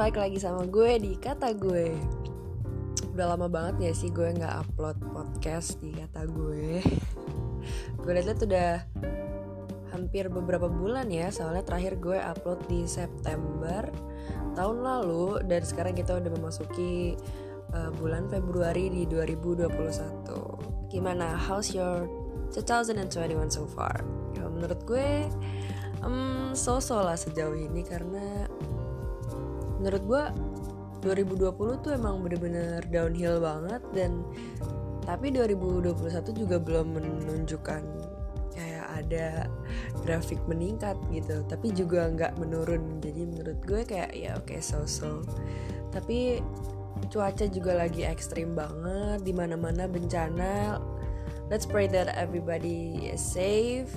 balik lagi sama gue di kata gue Udah lama banget ya sih gue gak upload podcast di kata gue Gue liat-liat udah hampir beberapa bulan ya Soalnya terakhir gue upload di September tahun lalu Dan sekarang kita udah memasuki uh, bulan Februari di 2021 Gimana? How's your 2021 so far? Ya, menurut gue um, so-so lah sejauh ini karena menurut gue 2020 tuh emang bener-bener downhill banget dan tapi 2021 juga belum menunjukkan kayak ada grafik meningkat gitu. Tapi juga nggak menurun. Jadi menurut gue kayak ya oke okay, so-so. Tapi cuaca juga lagi ekstrim banget di mana-mana bencana. Let's pray that everybody is safe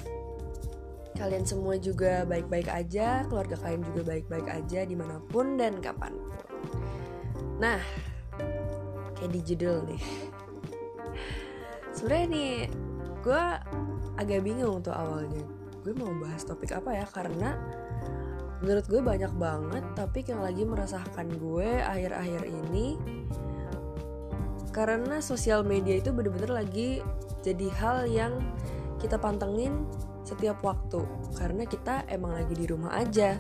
kalian semua juga baik-baik aja, keluarga kalian juga baik-baik aja di mana pun dan kapan pun. Nah, kayak di judul nih. Sebenarnya nih, gue agak bingung tuh awalnya. Gue mau bahas topik apa ya? Karena menurut gue banyak banget topik yang lagi merasakan gue akhir-akhir ini karena sosial media itu bener-bener lagi jadi hal yang kita pantengin setiap waktu karena kita emang lagi di rumah aja.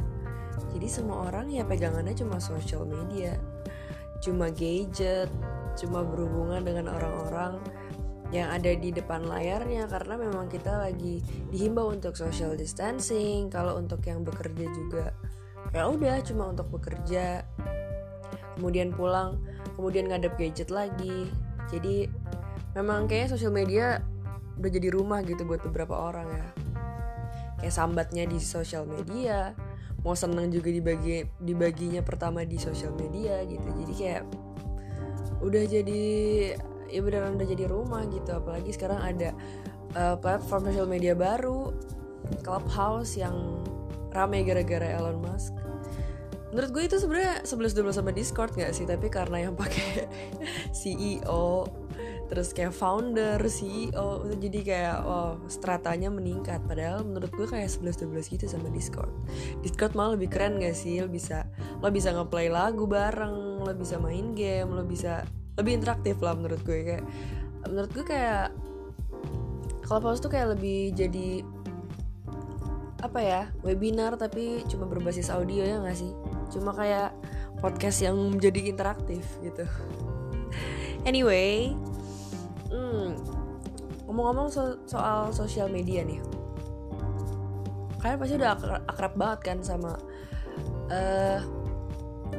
Jadi semua orang ya pegangannya cuma social media cuma gadget cuma berhubungan dengan orang-orang yang ada di depan layarnya karena memang kita lagi dihimbau untuk social distancing kalau untuk yang bekerja juga ya udah cuma untuk bekerja. Kemudian pulang kemudian ngadep gadget lagi. Jadi memang kayak social media udah jadi rumah gitu buat beberapa orang ya kayak sambatnya di sosial media mau seneng juga dibagi dibaginya pertama di sosial media gitu. Jadi kayak udah jadi ya beneran udah jadi rumah gitu. Apalagi sekarang ada uh, platform sosial media baru Clubhouse yang rame gara-gara Elon Musk. Menurut gue itu sebenarnya 11-12 sama Discord gak sih? Tapi karena yang pakai CEO terus kayak founder, CEO jadi kayak oh stratanya meningkat. Padahal menurut gue kayak 11-12 gitu sama Discord. Discord malah lebih keren gak sih? Lo bisa lo bisa ngeplay lagu bareng lo bisa main game lo bisa lebih interaktif lah menurut gue. Kayak menurut gue kayak kalau Clubhouse tuh kayak lebih jadi apa ya webinar tapi cuma berbasis audio ya gak sih? Cuma kayak podcast yang menjadi interaktif gitu. Anyway hmm, ngomong-ngomong so soal sosial media nih. Kalian pasti udah akrab, akrab banget kan sama uh,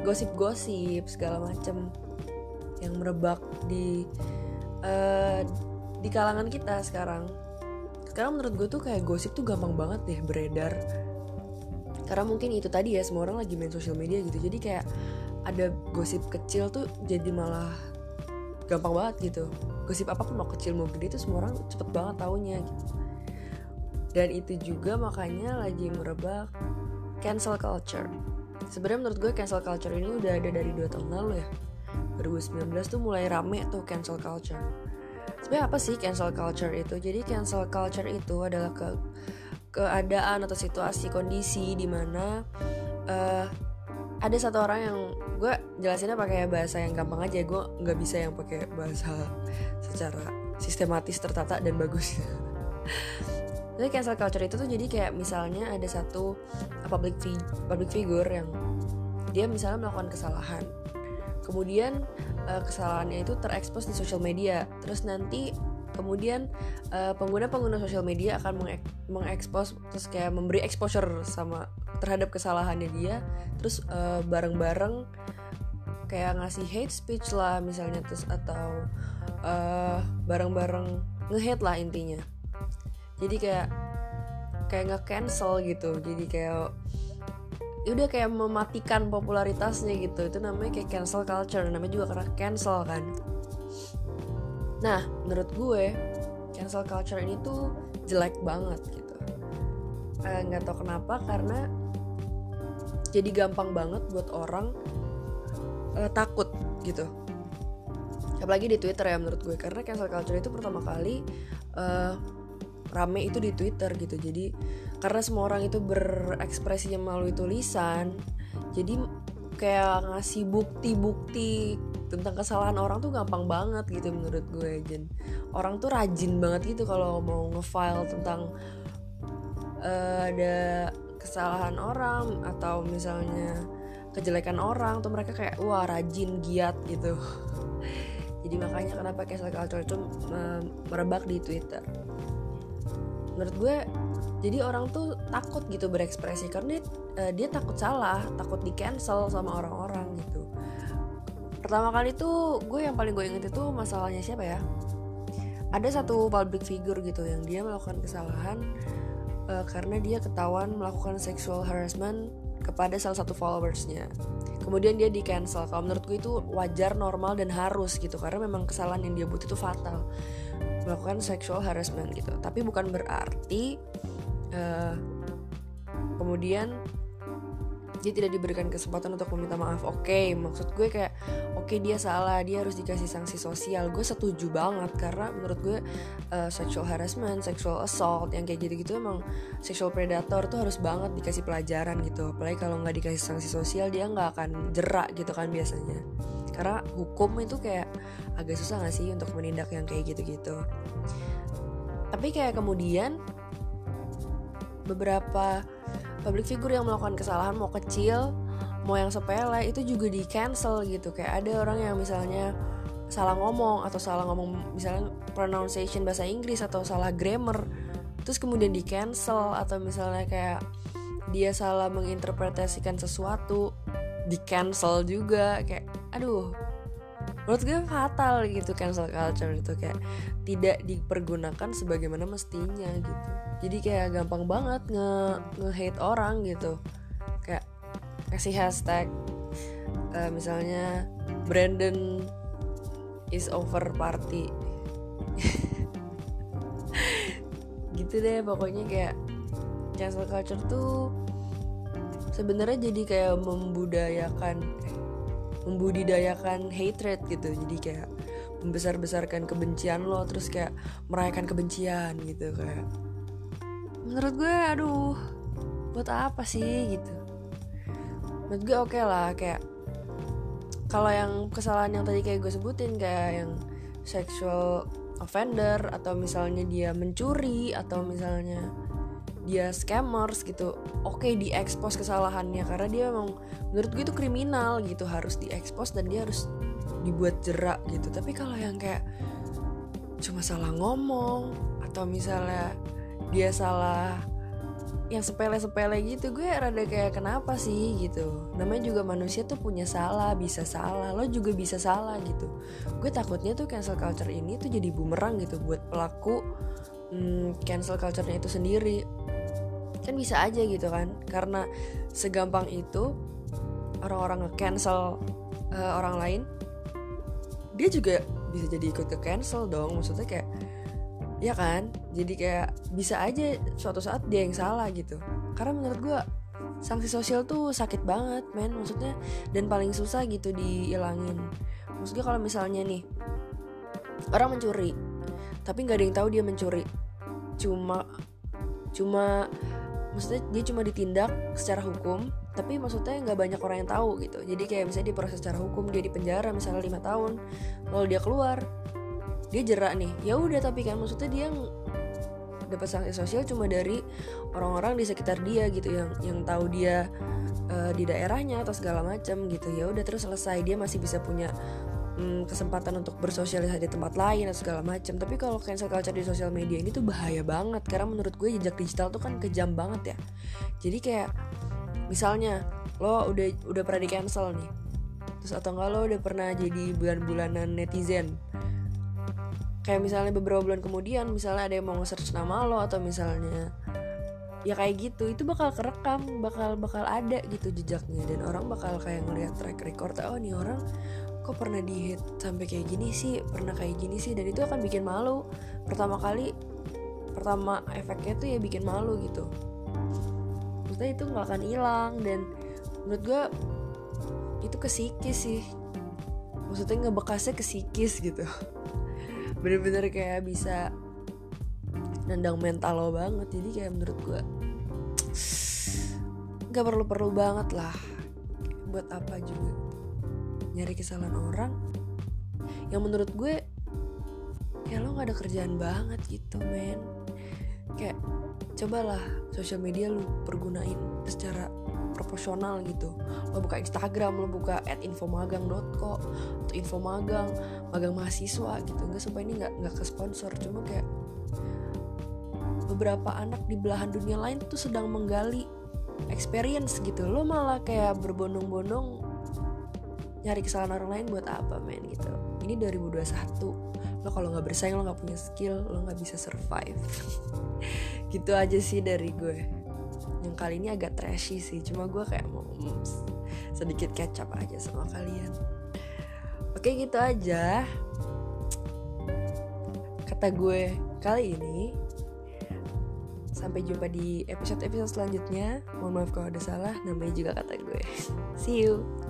gosip-gosip segala macem yang merebak di uh, di kalangan kita sekarang. Sekarang menurut gue tuh kayak gosip tuh gampang banget deh beredar. Karena mungkin itu tadi ya semua orang lagi main sosial media gitu. Jadi kayak ada gosip kecil tuh jadi malah gampang banget gitu gosip apa pun mau kecil mau gede itu semua orang cepet banget taunya gitu. Dan itu juga makanya lagi merebak cancel culture. Sebenarnya menurut gue cancel culture ini udah ada dari dua tahun lalu ya. 2019 tuh mulai rame tuh cancel culture. Sebenarnya apa sih cancel culture itu? Jadi cancel culture itu adalah ke keadaan atau situasi kondisi di mana uh, ada satu orang yang gue jelasinnya pakai bahasa yang gampang aja. Gue nggak bisa yang pakai bahasa secara sistematis tertata dan bagus. Jadi cancel culture itu tuh jadi kayak misalnya ada satu public fi public figure yang dia misalnya melakukan kesalahan. Kemudian uh, kesalahannya itu terekspos di sosial media. Terus nanti kemudian uh, pengguna-pengguna sosial media akan mengek mengekspos terus kayak memberi exposure sama terhadap kesalahannya dia terus eh, bareng-bareng kayak ngasih hate speech lah misalnya terus atau uh, bareng-bareng nge-hate lah intinya. Jadi kayak kayak nggak cancel gitu. Jadi kayak ya udah kayak mematikan popularitasnya gitu. Itu namanya kayak cancel culture. Namanya juga karena cancel kan. Nah, menurut gue cancel culture ini tuh jelek banget gitu. Eh, nggak uh, tau kenapa karena jadi gampang banget buat orang uh, takut gitu. Apalagi di Twitter ya menurut gue karena cancel culture itu pertama kali uh, rame itu di Twitter gitu. Jadi karena semua orang itu berekspresinya melalui tulisan, jadi kayak ngasih bukti-bukti tentang kesalahan orang tuh gampang banget gitu menurut gue Jen orang tuh rajin banget gitu kalau mau ngefile tentang uh, ada kesalahan orang atau misalnya kejelekan orang tuh mereka kayak wah rajin giat gitu. Jadi makanya kenapa cancel culture itu merebak di Twitter. Menurut gue jadi orang tuh takut gitu berekspresi karena dia, uh, dia takut salah takut di cancel sama orang-orang gitu. Pertama kali tuh gue yang paling gue inget itu masalahnya siapa ya? Ada satu public figure gitu yang dia melakukan kesalahan uh, karena dia ketahuan melakukan sexual harassment kepada salah satu followersnya. Kemudian dia di cancel kalau menurut gue itu wajar normal dan harus gitu. Karena memang kesalahan yang dia buat itu fatal. Melakukan sexual harassment gitu. Tapi bukan berarti uh, kemudian dia tidak diberikan kesempatan untuk meminta maaf. Oke okay, maksud gue kayak oke okay, dia salah dia harus dikasih sanksi sosial. Gue setuju banget karena menurut gue uh, sexual harassment sexual assault yang kayak gitu-gitu emang sexual predator tuh harus banget dikasih pelajaran gitu. Apalagi kalau nggak dikasih sanksi sosial dia nggak akan jerak gitu kan biasanya. Karena hukum itu kayak agak susah gak sih untuk menindak yang kayak gitu-gitu. Tapi kayak kemudian beberapa public figure yang melakukan kesalahan mau kecil mau yang sepele itu juga di cancel gitu. Kayak ada orang yang misalnya salah ngomong atau salah ngomong misalnya pronunciation bahasa Inggris atau salah grammar terus kemudian di cancel atau misalnya kayak dia salah menginterpretasikan sesuatu di cancel juga. Kayak aduh menurut gue fatal gitu cancel culture itu kayak tidak dipergunakan sebagaimana mestinya gitu. Jadi kayak gampang banget nge nge hate orang gitu. Kayak kasih hashtag uh, misalnya Brandon is over party. Gitu deh pokoknya kayak cancel culture tuh sebenarnya jadi kayak membudayakan membudidayakan hatred gitu. Jadi kayak membesar-besarkan kebencian lo terus kayak merayakan kebencian gitu kayak. Menurut gue aduh buat apa sih gitu. Menurut gue oke okay lah kayak kalau yang kesalahan yang tadi kayak gue sebutin kayak yang sexual offender atau misalnya dia mencuri atau misalnya dia scammers gitu oke okay, diekspos kesalahannya karena dia emang menurut gue itu kriminal gitu harus diekspos dan dia harus dibuat jerak gitu. Tapi kalau yang kayak cuma salah ngomong atau misalnya dia salah yang sepele-sepele gitu gue rada kayak kenapa sih gitu. Namanya juga manusia tuh punya salah bisa salah lo juga bisa salah gitu. Gue takutnya tuh cancel culture ini tuh jadi bumerang gitu buat pelaku hmm, cancel culture-nya itu sendiri kan bisa aja gitu kan. Karena segampang itu orang-orang nge-cancel uh, orang lain dia juga bisa jadi ikut ke cancel dong. Maksudnya kayak ya kan? Jadi kayak bisa aja suatu saat dia yang salah gitu. Karena menurut gue sanksi sosial tuh sakit banget men. Maksudnya dan paling susah gitu dihilangin. Maksudnya kalau misalnya nih orang mencuri tapi nggak ada yang tahu dia mencuri. Cuma cuma maksudnya dia cuma ditindak secara hukum tapi maksudnya nggak banyak orang yang tahu gitu. Jadi kayak misalnya diproses secara hukum dia di penjara misalnya lima tahun lalu dia keluar dia jerak nih. Ya udah tapi kan maksudnya dia dapat sanksi sosial cuma dari orang-orang di sekitar dia gitu yang yang tahu dia uh, di daerahnya atau segala macam gitu. Ya udah terus selesai. Dia masih bisa punya hmm, kesempatan untuk bersosialisasi di tempat lain atau segala macam. Tapi kalau cancel culture di sosial media ini tuh bahaya banget karena menurut gue jejak digital tuh kan kejam banget ya. Jadi kayak misalnya lo udah udah pernah di cancel nih terus atau enggak lo udah pernah jadi bulan-bulanan netizen. Kayak misalnya beberapa bulan kemudian misalnya ada yang mau nge-search nama lo atau misalnya ya kayak gitu itu bakal kerekam bakal bakal ada gitu jejaknya. Dan orang bakal kayak ngeliat track record oh nih orang kok pernah di hit sampai kayak gini sih pernah kayak gini sih dan itu akan bikin malu. Pertama kali pertama efeknya tuh ya bikin malu gitu. Maksudnya itu nggak akan hilang dan menurut gue itu ke psikis sih. Maksudnya ngebekasnya ke psikis gitu. Bener-bener kayak bisa nendang mental lo banget. Jadi kayak menurut gue nggak perlu-perlu banget lah. Buat apa juga nyari kesalahan orang yang menurut gue kayak lo nggak ada kerjaan banget gitu men. Kayak cobalah sosial media lu pergunain secara proporsional gitu. Lo buka Instagram lo buka at infomagang.co atau infomagang magang mahasiswa gitu. Enggak supaya ini nggak nggak ke sponsor cuma kayak beberapa anak di belahan dunia lain tuh sedang menggali experience gitu. Lo malah kayak berbondong-bondong nyari kesalahan orang lain buat apa men gitu. Ini 2021 lo kalau nggak bersaing lo nggak punya skill lo nggak bisa survive. Gitu aja sih dari gue. Yang kali ini agak trashy sih cuma gue kayak mau mm, sedikit kecap aja sama kalian. Oke gitu aja. Kata gue kali ini sampai jumpa di episode-episode selanjutnya. Mohon maaf kalau ada salah namanya juga kata gue. See you